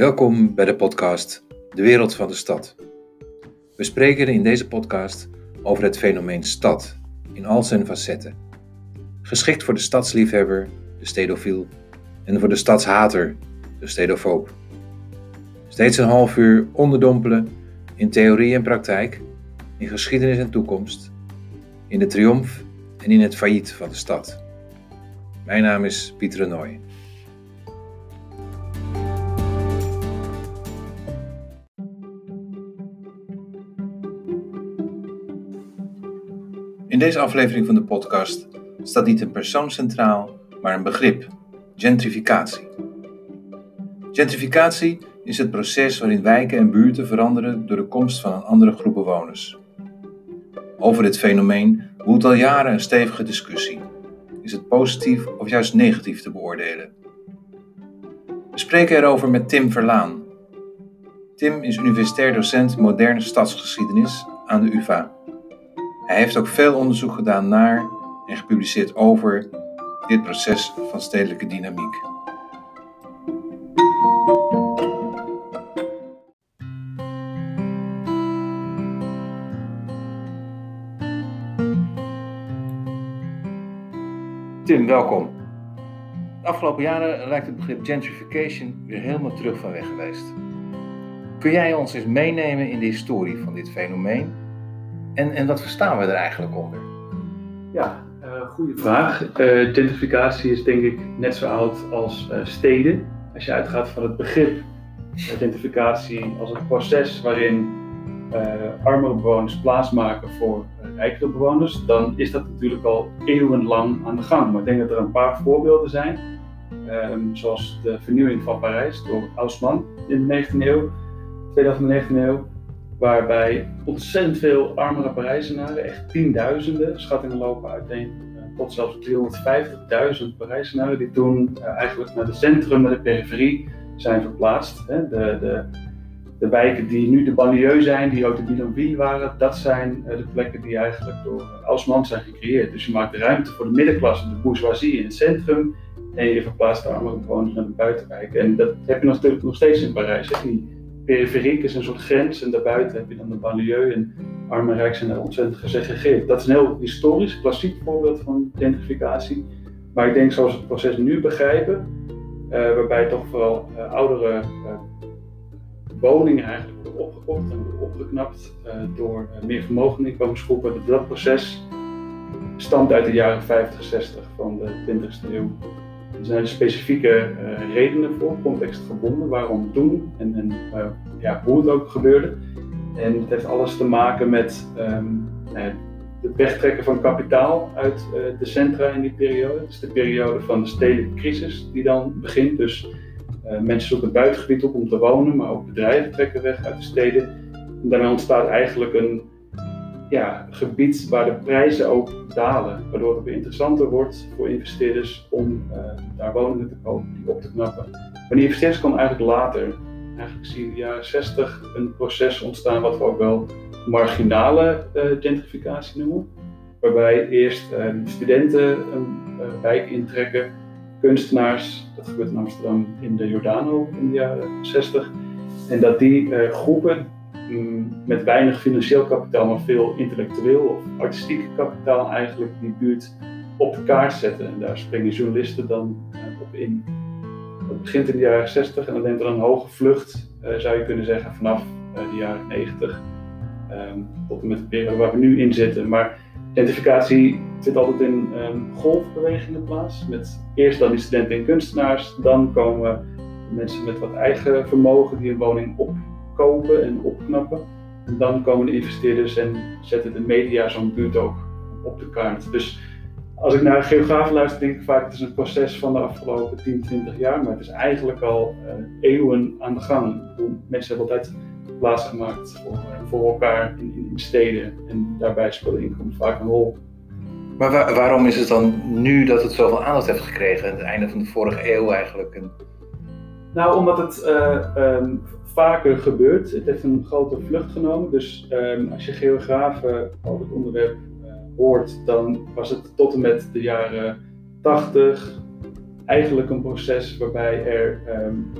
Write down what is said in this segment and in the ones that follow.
Welkom bij de podcast De Wereld van de Stad. We spreken in deze podcast over het fenomeen stad in al zijn facetten. Geschikt voor de stadsliefhebber, de stedofiel, en voor de stadshater, de stedofoob. Steeds een half uur onderdompelen in theorie en praktijk, in geschiedenis en toekomst, in de triomf en in het failliet van de stad. Mijn naam is Pieter Nooy. Deze aflevering van de podcast staat niet een persoon centraal, maar een begrip: gentrificatie. Gentrificatie is het proces waarin wijken en buurten veranderen door de komst van een andere groep bewoners. Over dit fenomeen woedt al jaren een stevige discussie. Is het positief of juist negatief te beoordelen? We spreken erover met Tim Verlaan. Tim is universitair docent moderne stadsgeschiedenis aan de UvA. Hij heeft ook veel onderzoek gedaan naar en gepubliceerd over dit proces van stedelijke dynamiek. Tim, welkom. De afgelopen jaren lijkt het begrip gentrification weer helemaal terug van weg geweest. Kun jij ons eens meenemen in de historie van dit fenomeen? En, en wat verstaan we er eigenlijk onder? Ja, uh, goede vraag. Uh, gentrificatie is denk ik net zo oud als uh, steden. Als je uitgaat van het begrip gentrificatie als een proces waarin armere bewoners plaatsmaken voor rijkere bewoners, dan is dat natuurlijk al eeuwenlang aan de gang. Maar ik denk dat er een paar voorbeelden zijn, um, zoals de vernieuwing van Parijs door Haussmann in de 19e eeuw, tweede helft van de 19e eeuw, waarbij ontzettend veel armere Parijzenaren, echt tienduizenden, schattingen lopen uiteen, uh, tot zelfs 350.000 Parijzenaren, die toen uh, eigenlijk naar het centrum, naar de periferie zijn verplaatst. De, de, de wijken die nu de banlieue zijn, die ook de bidonville waren, dat zijn uh, de plekken die eigenlijk door Haussmann zijn gecreëerd. Dus je maakt ruimte voor de middenklasse, de bourgeoisie in het centrum, en je verplaatst de armere bewoners naar de buitenwijken. En dat heb je nog, nog steeds in Parijs. Hè. Die, periferiek is een soort grens en daarbuiten heb je dan de banlieue en arm en rijk zijn daar ontzettend gesegregeerd. Dat is een heel historisch, klassiek voorbeeld van gentrificatie. Maar ik denk zoals we het proces nu begrijpen, uh, waarbij toch vooral uh, oudere uh, woningen eigenlijk worden opgekocht en worden opgeknapt door meer vermogen inkomensgroepen. Dat, dat proces stamt uit de jaren 50, 60 van de 20e eeuw. Er zijn specifieke uh, redenen voor, contextgebonden, waarom doen en, en ja, hoe het ook gebeurde. En het heeft alles te maken met um, het wegtrekken van kapitaal uit uh, de centra in die periode. Is de periode van de stedelijke crisis die dan begint. Dus mensen zoeken het buitengebied op om te wonen, maar ook bedrijven trekken weg uit de steden. En daarmee ontstaat eigenlijk een ja, gebied waar de prijzen ook dalen, waardoor het interessanter wordt voor investeerders om uh, daar woningen te kopen, die op te knappen. Maar die investeerders komen eigenlijk later. Eigenlijk zie je in de jaren 60 een proces ontstaan wat we ook wel marginale uh, gentrificatie noemen. Waarbij eerst uh, studenten een wijk intrekken, kunstenaars, dat gebeurt in Amsterdam in de Jordano in de jaren 60. En dat die groepen met weinig financieel kapitaal, maar veel intellectueel of artistiek kapitaal eigenlijk die buurt op de kaart zetten. En daar springen journalisten dan uh, op in. Dat begint in de jaren 60 en dan neemt er een hoge vlucht, uh, zou je kunnen zeggen, vanaf uh, de jaren 90 um, tot en met de periode waar we nu in zitten. Maar identificatie zit altijd in um, golfbewegingen plaats. Met eerst dan die studenten en kunstenaars, dan komen mensen met wat eigen vermogen die een woning op kopen en opknappen. En dan komen de investeerders en zetten de media zo'n buurt ook op de kaart. Dus als ik naar geografen luister, denk ik vaak het is een proces van de afgelopen 10, 20 jaar, maar het is eigenlijk al uh, eeuwen aan de gang. Mensen hebben altijd plaats gemaakt voor, uh, voor elkaar in, in, steden en daarbij speelt inkomen vaak een rol. Maar waar, waarom is het dan nu dat het zoveel aandacht heeft gekregen aan het einde van de vorige eeuw eigenlijk? En... Nou, omdat het uh, um, vaker gebeurt. Het heeft een grote vlucht genomen. Dus um, als je geografen over het onderwerp uh, hoort, dan was het tot en met de jaren 80 eigenlijk een proces waarbij er um,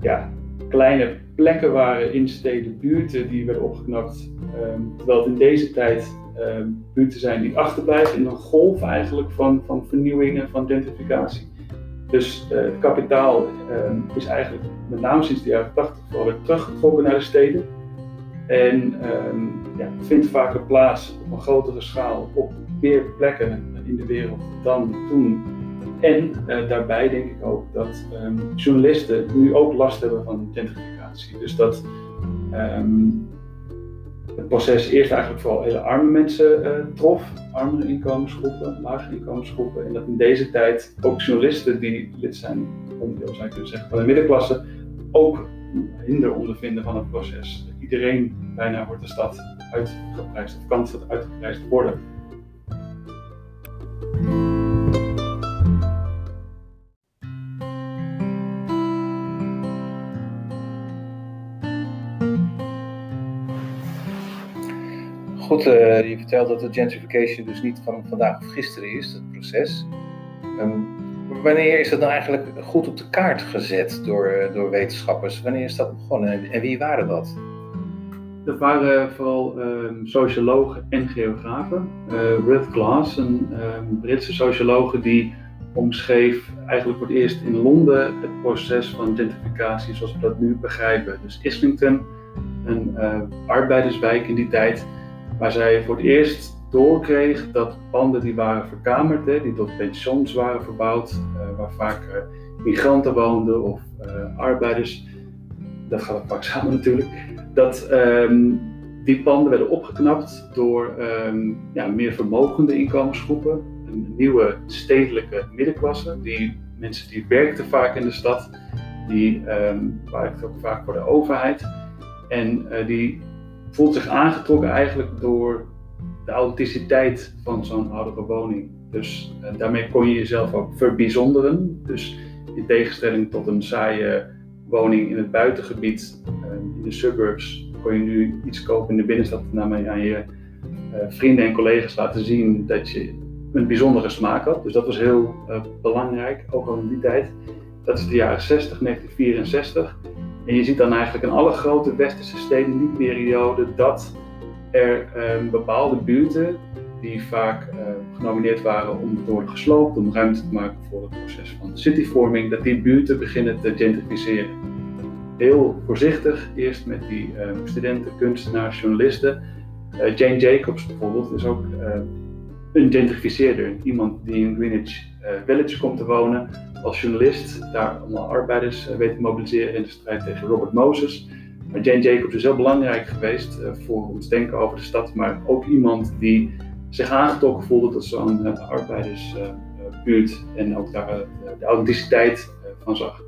ja, kleine plekken waren in steden, buurten die werden opgeknapt. Ehm, terwijl het in deze tijd ehm, buurten zijn die achterblijven in een golf eigenlijk van, van vernieuwing en van gentrificatie. Dus uh, het kapitaal ehm, is eigenlijk met name sinds de jaren 80 vooral weer teruggetrokken naar de steden. En ja, het vindt vaker plaats op een grotere schaal op meer plekken in de wereld dan toen en uh, daarbij denk ik ook dat um, journalisten nu ook last hebben van gentrificatie. Dus dat um, het proces eerst eigenlijk vooral hele arme mensen uh, trof, armere inkomensgroepen, lage inkomensgroepen. En dat in deze tijd ook journalisten die lid zijn, onderdeel je kunnen zeggen, van de middenklasse, ook hinder ondervinden van het proces. Iedereen bijna wordt de stad uitgeprijsd of kan de stad uitgeprijsd worden. Goed, uh, je vertelt dat de gentrification dus niet van vandaag of gisteren is, het proces. Um, wanneer is dat nou eigenlijk goed op de kaart gezet door, eh, door wetenschappers? Wanneer is dat begonnen en, wie waren dat? Dat waren vooral um, sociologen en geografen. Uh, Ruth Glass, een um, Britse sociologe die omschreef eigenlijk voor het eerst in Londen het proces van gentrificatie zoals we dat nu begrijpen. Dus Islington, een uh, arbeiderswijk in die tijd, waar zij voor het eerst doorkreeg dat panden die waren verkamerd, hè, die tot pensions waren verbouwd, uh, waar vaak uh, migranten woonden of uh, arbeiders, dat gaat ook vaak samen natuurlijk, dat um, die panden werden opgeknapt door um, ja, meer vermogende inkomensgroepen, een nieuwe stedelijke middenklasse, die mensen die werkten vaak in de stad, die um, werkten ook vaak voor de overheid en die voelt zich aangetrokken eigenlijk door de authenticiteit van zo'n oudere woning. Dus uh, daarmee kon je jezelf ook verbijzonderen. Dus in tegenstelling tot een saaie woning in het buitengebied, uh, in de suburbs, kon je nu iets kopen in de binnenstad en daarmee aan je uh, vrienden en collega's laten zien dat je een bijzondere smaak had. Dus dat was heel belangrijk, ook al in die tijd. Dat is de jaren 60, 1964. En je ziet dan eigenlijk in alle grote westerse steden in die periode dat er um, bepaalde buurten, die vaak uh, genomineerd waren om te worden gesloopt, om ruimte te maken voor het proces van cityvorming, dat die buurten beginnen te gentrificeren. Heel voorzichtig, eerst met die uh, studenten, kunstenaars, journalisten. Uh, Jane Jacobs bijvoorbeeld is ook een gentrificeerder, iemand die in Greenwich Village komt te wonen als journalist daar allemaal arbeiders uh, weet te mobiliseren in de strijd tegen Robert Moses. Maar Jane Jacobs is heel belangrijk geweest uh, voor ons denken over de stad, maar ook iemand die zich aangetrokken voelde tot zo'n uh, arbeidersbuurt en ook daar de authenticiteit van zag.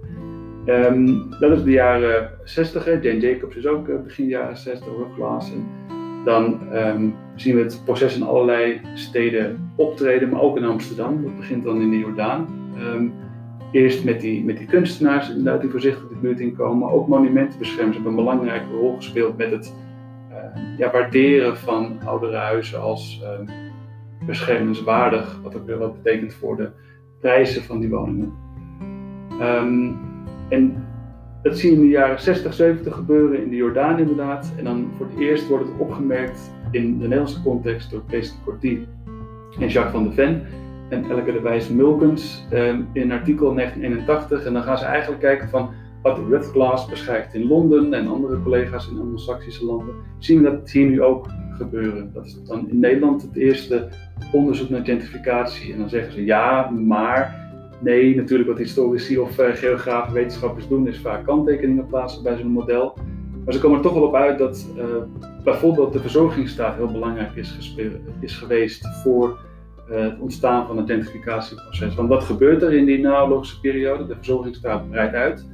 Um, dat is de jaren 60. Hè. Jane Jacobs is ook begin jaren 60, Rob Glass. En dan um, zien we het proces in allerlei steden optreden, maar ook in Amsterdam. Dat begint dan in de Jordaan. Um, Eerst met die, met die kunstenaars inderdaad die voorzichtig de buurt inkomen, maar ook monumentenbeschermers hebben een belangrijke rol gespeeld met het uh, ja, waarderen van oudere huizen als uh, beschermenswaardig, wat ook weer wat betekent voor de prijzen van die woningen. Um, en dat zien we in de jaren 60, 70 gebeuren in de Jordaan inderdaad. En dan voor het eerst wordt het opgemerkt in de Nederlandse context door Kees de Corti en Jacques van de Ven en Elke de Wijs Mulkens um, in artikel 1981. En dan gaan ze eigenlijk kijken van wat Ruth Glass beschrijft in Londen en andere collega's in Anglo-Saxische landen. Zien we dat hier nu ook gebeuren. Dat is dan in Nederland het eerste onderzoek naar gentrificatie. En dan zeggen ze ja, maar nee, natuurlijk wat historici of uh, geografen, wetenschappers doen is vaak kanttekeningen plaatsen bij zo'n model. Maar ze komen er toch wel op uit dat uh, bijvoorbeeld de verzorgingsstaat heel belangrijk is, is geweest voor eh, het ontstaan van het gentrificatieproces. Want wat gebeurt er in die naoorlogse periode? De verzorgingsstaat breidt uit.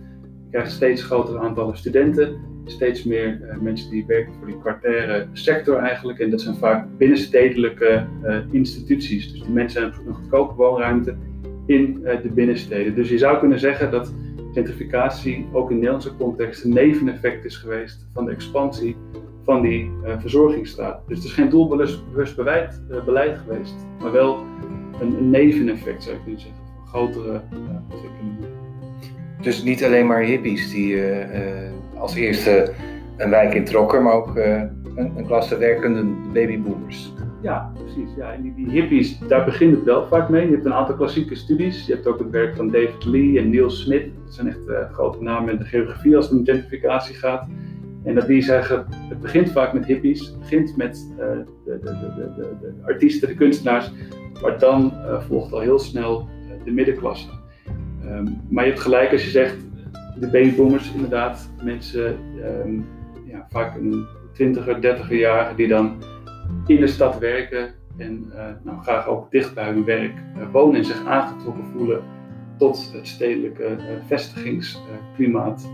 Je krijgt steeds grotere aantallen studenten, steeds meer uh, mensen die werken voor die kwartaire sector eigenlijk. En dat zijn vaak binnenstedelijke uh, instituties. Dus die mensen hebben een goedkope woonruimte in de binnensteden. Dus je zou kunnen zeggen dat gentrificatie ook in Nederlandse context een neveneffect is geweest van de expansie van die uh, verzorgingsstaat. Dus het is geen doelbewust beleid, uh, beleid geweest, maar wel een, een, neveneffect zou je kunnen zeggen van grotere uh, ontwikkelingen. Dus niet alleen maar hippies die als eerste een wijk introkken, maar ook een, een klasse werkende babyboomers. Ja, precies. Ja. En die, die, hippies, daar begint het wel vaak mee. Je hebt een aantal klassieke studies. Je hebt ook het werk van David Lee en Neil Smith. Dat zijn echt uh, grote namen in de geografie als het om gentrificatie gaat. En dat die zeggen, het begint vaak met hippies. Het begint met uh, de, de, de, de, artiesten, de kunstenaars. Maar dan uh, volgt al heel snel de middenklasse. Um, maar je hebt gelijk als je zegt, de babyboomers inderdaad. Mensen, um, ja, vaak een twintiger, dertiger jarigen die dan in de stad werken en nou, graag ook dicht bij hun werk wonen en zich aangetrokken voelen tot het stedelijke vestigingsklimaat.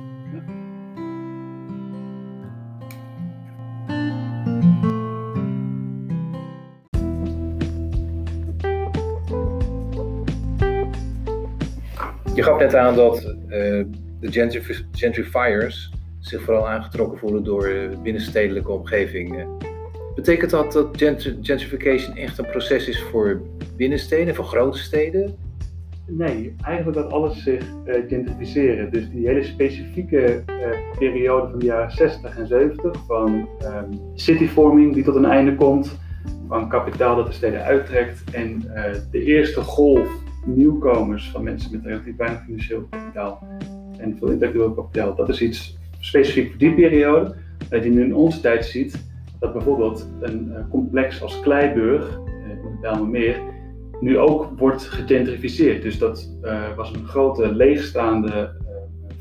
Je gaf net aan dat de gentrif gentrifiers zich vooral aangetrokken voelen door de binnenstedelijke omgeving. Betekent dat dat gentrification echt een proces is voor binnensteden, voor grote steden? Nee, eigenlijk dat alles zich uh, gentrificeren. Dus die hele specifieke periode van de jaren 60 en 70 van um, cityvorming die tot een einde komt, van kapitaal dat de steden uittrekt en de eerste golf nieuwkomers van mensen met relatief weinig financieel kapitaal en veel intellectueel kapitaal. Dat is iets specifiek voor die periode. Dat je nu in onze tijd ziet, dat bijvoorbeeld een eh, complex als Kleiburg eh, in het Bijlmermeer nu ook wordt gegentrificeerd. Dus dat uh, was een grote leegstaande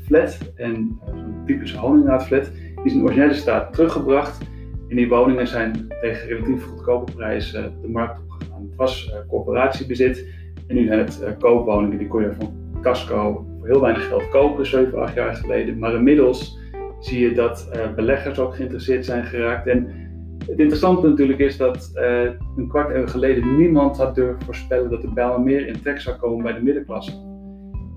flat en een typische honingraadflat. Die is in originele staat teruggebracht. En die woningen zijn tegen relatief goedkope prijzen de markt opgegaan. Het was corporatiebezit en nu zijn het koopwoningen. Die kon je van Casco voor heel weinig geld kopen, 7, 8 jaar geleden. Maar inmiddels zie je dat beleggers ook geïnteresseerd zijn geraakt. En het interessante natuurlijk is dat uh, een kwart eeuw geleden niemand had durven voorspellen dat de meer in trek zou komen bij de middenklasse.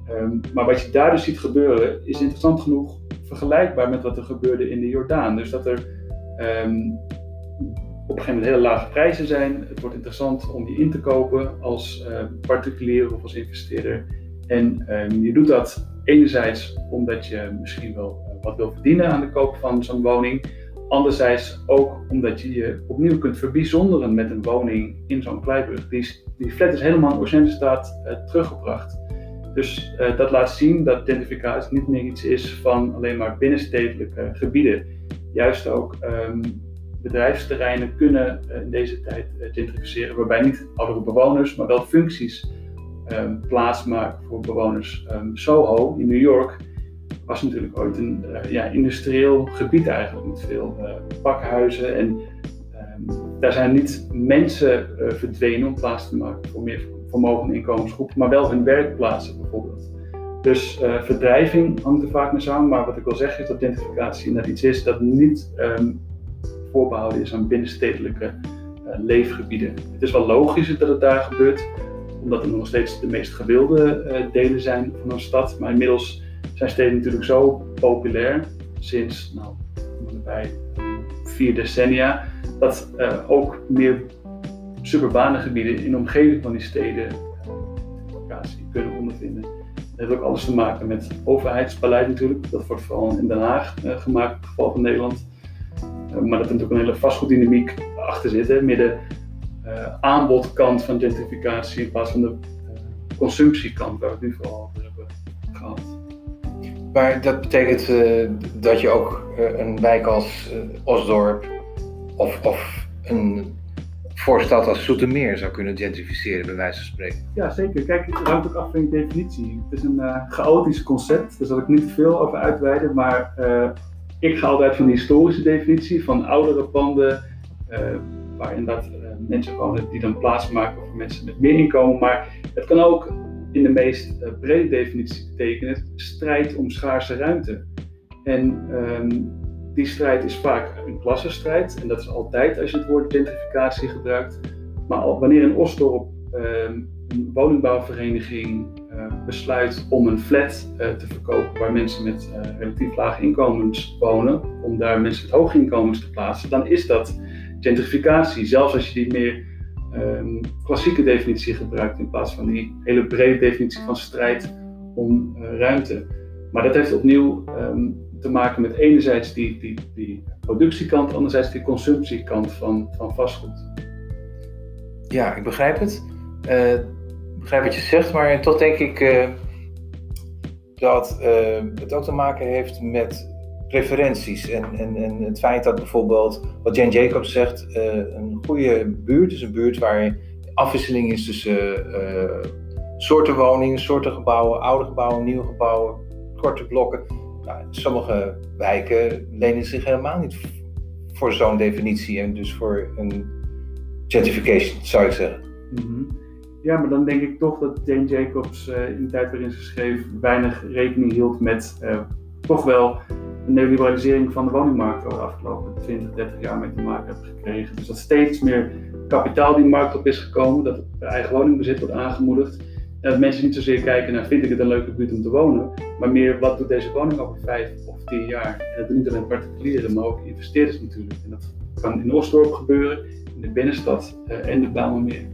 Um, maar wat je daar dus ziet gebeuren is interessant genoeg vergelijkbaar met wat er gebeurde in de Jordaan. Dus dat er um, op een gegeven moment hele lage prijzen zijn. Het wordt interessant om die in te kopen als uh, particulier of als investeerder. En um, je doet dat enerzijds omdat je misschien wel uh, wat wil verdienen aan de koop van zo'n woning. Anderzijds ook omdat je je opnieuw kunt verbijzonderen met een woning in zo'n kleibrug. Die, die flat is helemaal in staat uh, teruggebracht. Dus dat laat zien dat gentrificatie niet meer iets is van alleen maar binnenstedelijke gebieden. Juist ook um, bedrijfsterreinen kunnen uh, in deze tijd gentrificeren, waarbij niet oudere bewoners, maar wel functies um, plaatsmaken voor bewoners. Um, Soho in New York was natuurlijk ooit een uh, ja, industrieel gebied eigenlijk met veel uh, pakhuizen. En um, daar zijn niet mensen verdwenen om plaats te maken voor meer vermogen inkomensgroepen, maar wel hun werkplaatsen bijvoorbeeld. Dus verdrijving hangt er vaak mee samen, maar wat ik wil zeggen is dat gentrificatie net iets is dat niet voorbehouden is aan binnenstedelijke leefgebieden. Het is wel logisch dat het daar gebeurt, omdat het nog steeds de meest gewilde delen zijn van een stad, maar inmiddels zijn steden natuurlijk zo populair sinds nou, bij vier decennia, dat ook meer suburbane gebieden in de omgeving van die steden locatie kunnen ondervinden. Dat heeft ook alles te maken met overheidsbeleid natuurlijk. Dat wordt vooral in Den Haag uh, gemaakt, in het geval van Nederland. Uh, maar dat er natuurlijk een hele vastgoeddynamiek achter zit. Hè, meer de aanbodkant van gentrificatie in plaats van de consumptiekant waar we het nu vooral over hebben gehad. Maar dat betekent uh, dat je ook uh, een wijk als uh, Osdorp of, of een voorstad als Soetermeer zou kunnen gentrificeren, bij wijze van spreken. Ja, zeker. Kijk, het hangt ook af van je definitie. Het is een chaotisch concept, daar zal ik niet te veel over uitweiden, maar ik ga altijd van de historische definitie, van oudere panden, waarin dat mensen wonen die dan plaats maken voor mensen met meer inkomen. Maar het kan ook in de meest uh, brede definitie betekenen strijd om schaarse ruimte. En um, die strijd is vaak een klassenstrijd. En dat is altijd als je het woord gentrificatie gebruikt. Maar al, wanneer in Osdorp um, een woningbouwvereniging uh, besluit om een flat uh, te verkopen waar mensen met relatief lage inkomens wonen, om daar mensen met hoge inkomens te plaatsen, dan is dat gentrificatie. Zelfs als je die meer um, klassieke definitie gebruikt in plaats van die hele brede definitie van strijd om ruimte. Maar dat heeft opnieuw ehm, te maken met enerzijds die, die, die productiekant, anderzijds die consumptiekant van, van vastgoed. Ja, ik begrijp het. Begrijp wat je zegt, maar toch denk ik uh, dat uh, het ook te maken heeft met preferenties. En, en, en het feit dat bijvoorbeeld, wat Jane Jacobs zegt, een goede buurt is een buurt waar afwisseling is tussen soorten woningen, soorten gebouwen, oude gebouwen, nieuwe gebouwen, korte blokken. Nou, sommige wijken lenen zich helemaal niet voor zo'n definitie en dus voor een gentrification, zou ik zeggen. Mhm. Ja, maar dan denk ik toch dat Jane Jacobs uh, in de tijd waarin ze schreef weinig rekening hield met uh, toch wel de neoliberalisering van de woningmarkt over de afgelopen 20, 30 jaar mee te maken hebben gekregen. Dus dat steeds meer kapitaal die markt op is gekomen, dat het eigen woningbezit wordt aangemoedigd. En dat mensen niet zozeer kijken naar vind ik het een leuke buurt om te wonen, maar meer wat doet deze woning over vijf of tien jaar. En dat doen niet alleen particulieren, maar ook investeerders natuurlijk. En dat kan in Osdorp gebeuren, in de binnenstad uh, en de Bijlmermeer.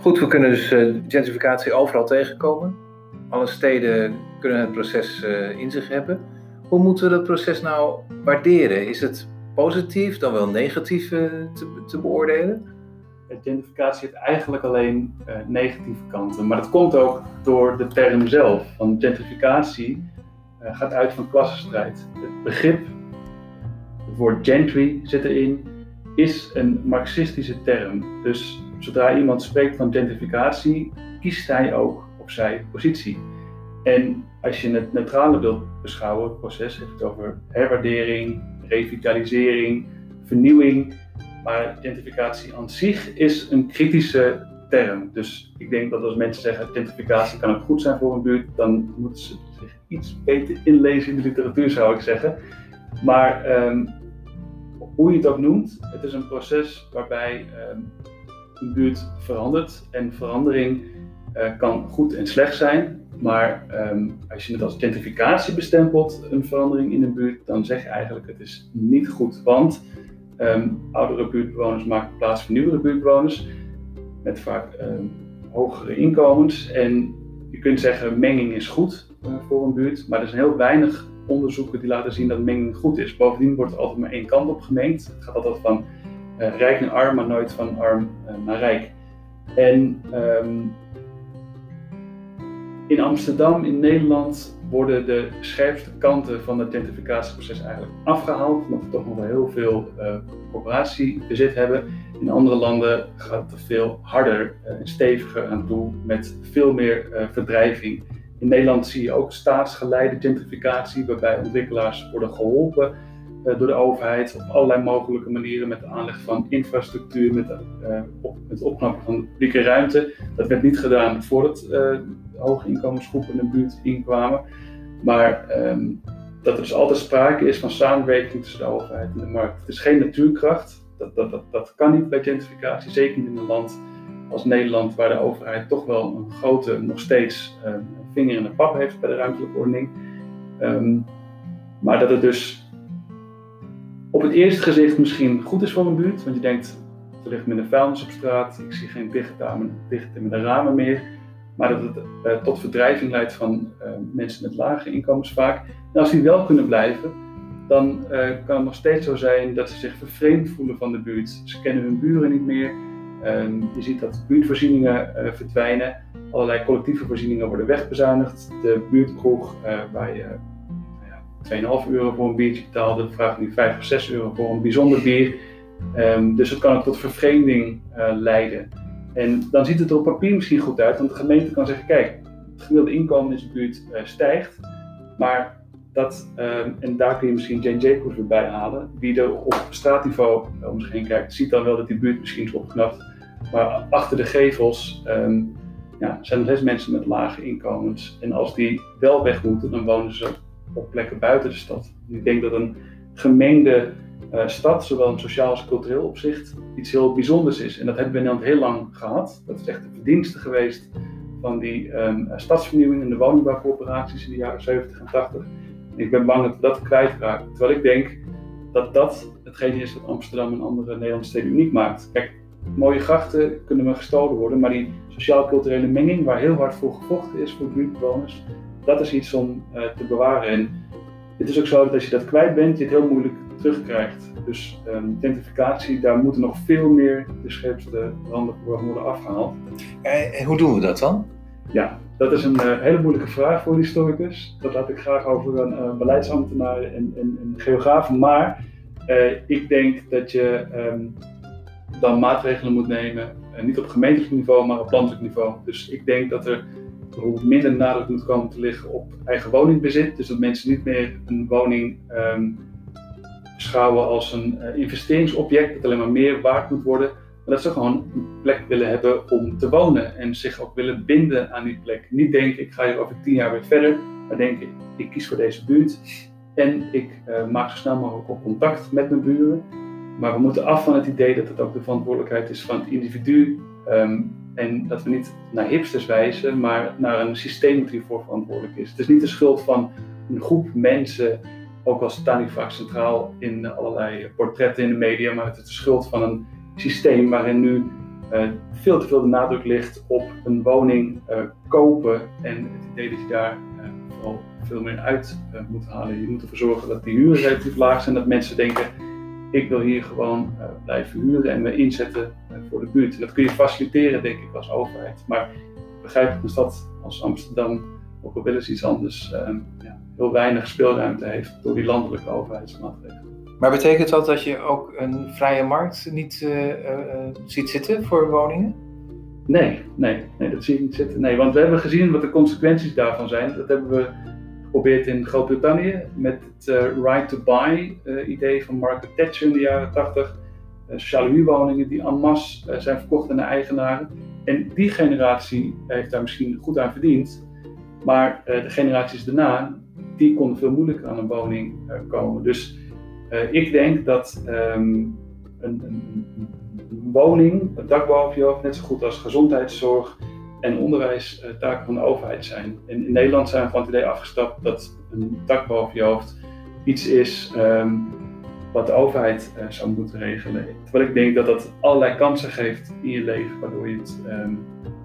Goed, we kunnen dus uh, gentrificatie overal tegenkomen. Alle steden kunnen het proces uh, in zich hebben. Hoe moeten we dat proces nou waarderen? Is het positief dan wel negatief uh, te, te, beoordelen? Gentrificatie heeft eigenlijk alleen negatieve kanten. Maar dat komt ook door de term zelf. Want gentrificatie gaat uit van klassenstrijd. Het begrip, het woord gentry zit erin, is een marxistische term. Dus zodra iemand spreekt van gentrificatie, kiest hij ook op zijn positie. En als je het neutrale wilt beschouwen, het proces heeft het over herwaardering, revitalisering, vernieuwing. Maar gentrificatie aan zich is een kritische term. Dus ik denk dat als mensen zeggen gentrificatie kan ook goed zijn voor een buurt, dan moeten ze zich iets beter inlezen in de literatuur, zou ik zeggen. Maar um, hoe je het ook noemt, het is een proces waarbij een buurt verandert. En verandering uh, kan goed en slecht zijn. Maar um, als je het als gentrificatie bestempelt, een verandering in een buurt, dan zeg je eigenlijk het is niet goed. Want um, oudere buurtbewoners maken plaats voor nieuwere buurtbewoners met vaak hogere inkomens. En je kunt zeggen menging is goed uh, voor een buurt, maar er zijn heel weinig onderzoeken die laten zien dat menging goed is. Bovendien wordt er altijd maar één kant op gemengd. Het gaat altijd van uh, rijk naar arm, maar nooit van arm uh, naar rijk. En um, in Amsterdam, in Nederland, worden de scherpste kanten van het gentrificatieproces eigenlijk afgehaald, omdat we toch nog wel heel veel uh, corporatiebezit hebben. In andere landen gaat het veel harder en steviger aan toe, met veel meer verdrijving. In Nederland zie je ook staatsgeleide gentrificatie, waarbij ontwikkelaars worden geholpen door de overheid op allerlei mogelijke manieren met de aanleg van infrastructuur, met, het opknappen van de publieke ruimte. Dat werd niet gedaan voordat uh, hoge inkomensgroepen in de buurt inkwamen. Maar um, dat er dus altijd sprake is van samenwerking tussen de overheid en de markt. Het is geen natuurkracht. Dat, dat, dat, dat kan niet bij gentrificatie, zeker niet in een land als Nederland, waar de overheid toch wel een grote, nog steeds vinger in de pap heeft bij de ruimtelijke ordening. Um, maar dat het dus op het eerste gezicht misschien goed is voor een buurt, want je denkt, er ligt minder vuilnis op straat, ik zie geen dichte met ramen meer. Maar dat het uh, tot verdrijving leidt van uh, mensen met lage inkomens vaak. En als die wel kunnen blijven, dan uh, kan het nog steeds zo zijn dat ze zich vervreemd voelen van de buurt. Ze kennen hun buren niet meer. Ehm, je ziet dat buurtvoorzieningen verdwijnen. Allerlei collectieve voorzieningen worden wegbezuinigd. De buurtkroeg waar je 2,5 euro voor een biertje betaalde, vraagt nu 5 of 6 euro voor een bijzonder bier. Um, dus het kan ook tot vervreemding uh, leiden. En dan ziet het er op papier misschien goed uit, want de gemeente kan zeggen: kijk, het gemiddelde inkomen in de buurt uh, stijgt, maar dat, um, en daar kun je misschien Jane Jacobs weer bij halen, wie er op straatniveau om zich heen kijkt, ziet dan wel dat die buurt misschien is opgeknapt, maar achter de gevels um, ja, zijn er steeds mensen met lage inkomens. En als die wel weg moeten, dan wonen ze op plekken buiten de stad. Ik denk dat een gemeende uh, stad, zowel in sociaal als cultureel opzicht, iets heel bijzonders is. En dat hebben we in Nederland heel lang gehad. Dat is echt de verdienste geweest van die um, stadsvernieuwing en de woningbouwcorporaties in de jaren 70 en 80. Ik ben bang dat we dat kwijtraken. Terwijl ik denk dat dat hetgene is wat Amsterdam en andere Nederlandse steden uniek maakt. Kijk, mooie grachten kunnen wel gestolen worden, maar die sociaal-culturele menging, waar heel hard voor gevochten is voor buurtbewoners, dat is iets om uh, te bewaren. En het is ook zo dat als je dat kwijt bent, je het heel moeilijk terugkrijgt. Dus um, identificatie, daar moeten nog veel meer de scherpste randen voor worden afgehaald. En hoe doen we dat dan? Ja, dat is een uh, hele moeilijke vraag voor historicus. Dat laat ik graag over een uh, beleidsambtenaar en, en, en geograaf. Maar uh, ik denk dat je um, dan maatregelen moet nemen, niet op gemeentelijk niveau, maar op landelijk niveau. Dus ik denk dat er bijvoorbeeld minder nadruk moet komen te liggen op eigen woningbezit. Dus dat mensen niet meer een woning um, beschouwen als een investeringsobject dat alleen maar meer waard moet worden dat ze gewoon een plek willen hebben om te wonen en zich ook willen binden aan die plek. Niet denken, ik ga hier over tien jaar weer verder, maar denken, ik kies voor deze buurt en ik uh, maak zo snel mogelijk op contact met mijn buren. Maar we moeten af van het idee dat het ook de verantwoordelijkheid is van het individu. Um, en dat we niet naar hipsters wijzen, maar naar een systeem dat hiervoor verantwoordelijk is. Het is niet de schuld van een groep mensen, ook al staan die vaak centraal in allerlei portretten in de media, maar het is de schuld van een systeem waarin nu uh, veel te veel de nadruk ligt op een woning uh, kopen en het idee dat je daar uh, veel meer uit moet halen. Je moet ervoor zorgen dat die huren relatief laag zijn, dat mensen denken ik wil hier gewoon blijven huren en me inzetten voor de buurt. En dat kun je faciliteren denk ik als overheid. Maar ik begrijp dat een stad als Amsterdam, ook al wel eens iets anders, ja, heel weinig speelruimte heeft door die landelijke overheidsmaatregelen. Maar betekent dat dat je ook een vrije markt niet uh, uh, ziet zitten voor woningen? Nee, nee, nee, dat zie ik niet zitten. Nee, want we hebben gezien wat de consequenties daarvan zijn. Dat hebben we geprobeerd in Groot-Brittannië met het uh, right to buy idee van Margaret Thatcher in de jaren 80. sociale huurwoningen die en masse zijn verkocht aan de eigenaren. En die generatie heeft daar misschien goed aan verdiend. Maar de generaties daarna, die konden veel moeilijker aan een woning komen. Dus uh, ik denk dat een, een, een, woning, een dak boven je hoofd, net zo goed als gezondheidszorg en onderwijs taken van de overheid zijn. En in Nederland zijn we van het idee afgestapt dat een dak boven je hoofd iets is um, wat de overheid uh, zou moeten regelen. Terwijl ik denk dat dat allerlei kansen geeft in je leven, waardoor je het um,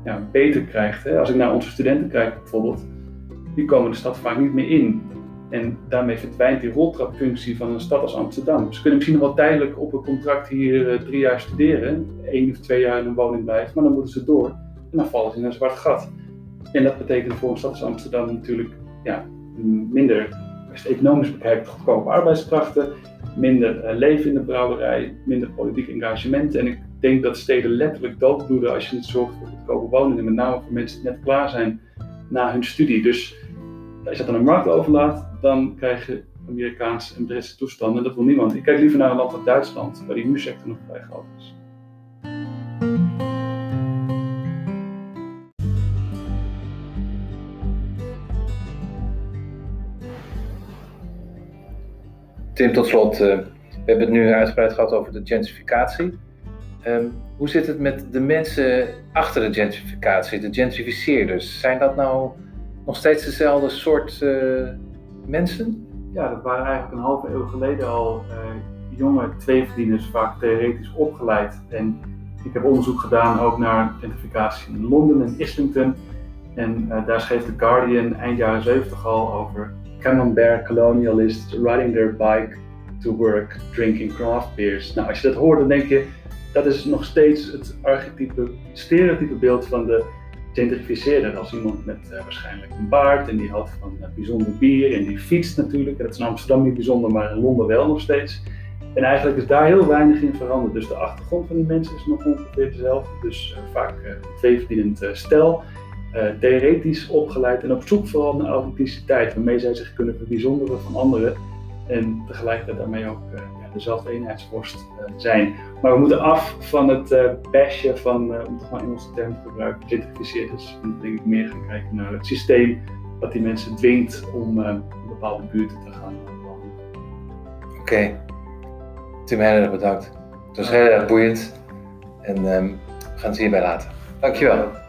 ja, beter krijgt. Hè? Als ik naar onze studenten kijk bijvoorbeeld, die komen de stad vaak niet meer in. En daarmee verdwijnt die roltrapfunctie van een stad als Amsterdam. Ze kunnen misschien nog wel tijdelijk op een contract hier uh, drie jaar studeren, één of twee jaar in een woning blijven, maar dan moeten ze door en dan vallen ze in een zwart gat. En dat betekent voor een stad als Amsterdam natuurlijk ja, minder, als economisch bekijkt, goedkope arbeidskrachten, minder uh, leven in de brouwerij, minder politiek engagement. En ik denk dat steden letterlijk doodbloeden als je niet zorgt voor goedkope woningen, met name voor mensen die net klaar zijn na hun studie. Dus als je dat aan de markt overlaat, dan krijg je Amerikaanse en Britse toestanden. En dat wil niemand. Ik kijk liever naar een land als Duitsland, waar die huursector nog vrij groot Tim, tot slot, uh, we hebben het nu uitgebreid gehad over de gentrificatie. Um, hoe zit het met de mensen achter de gentrificatie, de gentrificeerders? Zijn dat nou nog steeds dezelfde soort uh, mensen? Ja, dat waren eigenlijk een halve eeuw geleden al uh, jonge tweeverdieners, vaak theoretisch opgeleid. En ik heb onderzoek gedaan ook naar gentrificatie in Londen en Islington. En daar schreef The Guardian eind jaren 70 al over Camembert colonialists riding their bike to work, drinking craft beers. Nou, als je dat hoort, dan denk je, dat is nog steeds het archetype, stereotype beeld van de gentrificeerder als iemand met uh, waarschijnlijk een baard en die houdt van uh, bijzonder bier en die fietst natuurlijk. Dat is in Amsterdam niet bijzonder, maar in Londen wel nog steeds. En eigenlijk is daar heel weinig in veranderd. Dus de achtergrond van die mensen is nog ongeveer dezelfde. Dus uh, vaak tweeverdienend stel, theoretisch opgeleid en op zoek vooral naar authenticiteit, waarmee zij zich kunnen verbijzonderen van anderen. En tegelijkertijd daarmee ook dezelfde eenheidsworst uh, zijn. Maar we moeten af van het bashen van, om toch maar Engelse term te gebruiken, gentrificeerders. En denk ik meer gaan kijken naar het systeem dat die mensen dwingt om in bepaalde buurten te gaan wonen. Oké, okay. Tim Heller, bedankt. Het was heel erg boeiend en um, we gaan het hierbij laten. Dankjewel.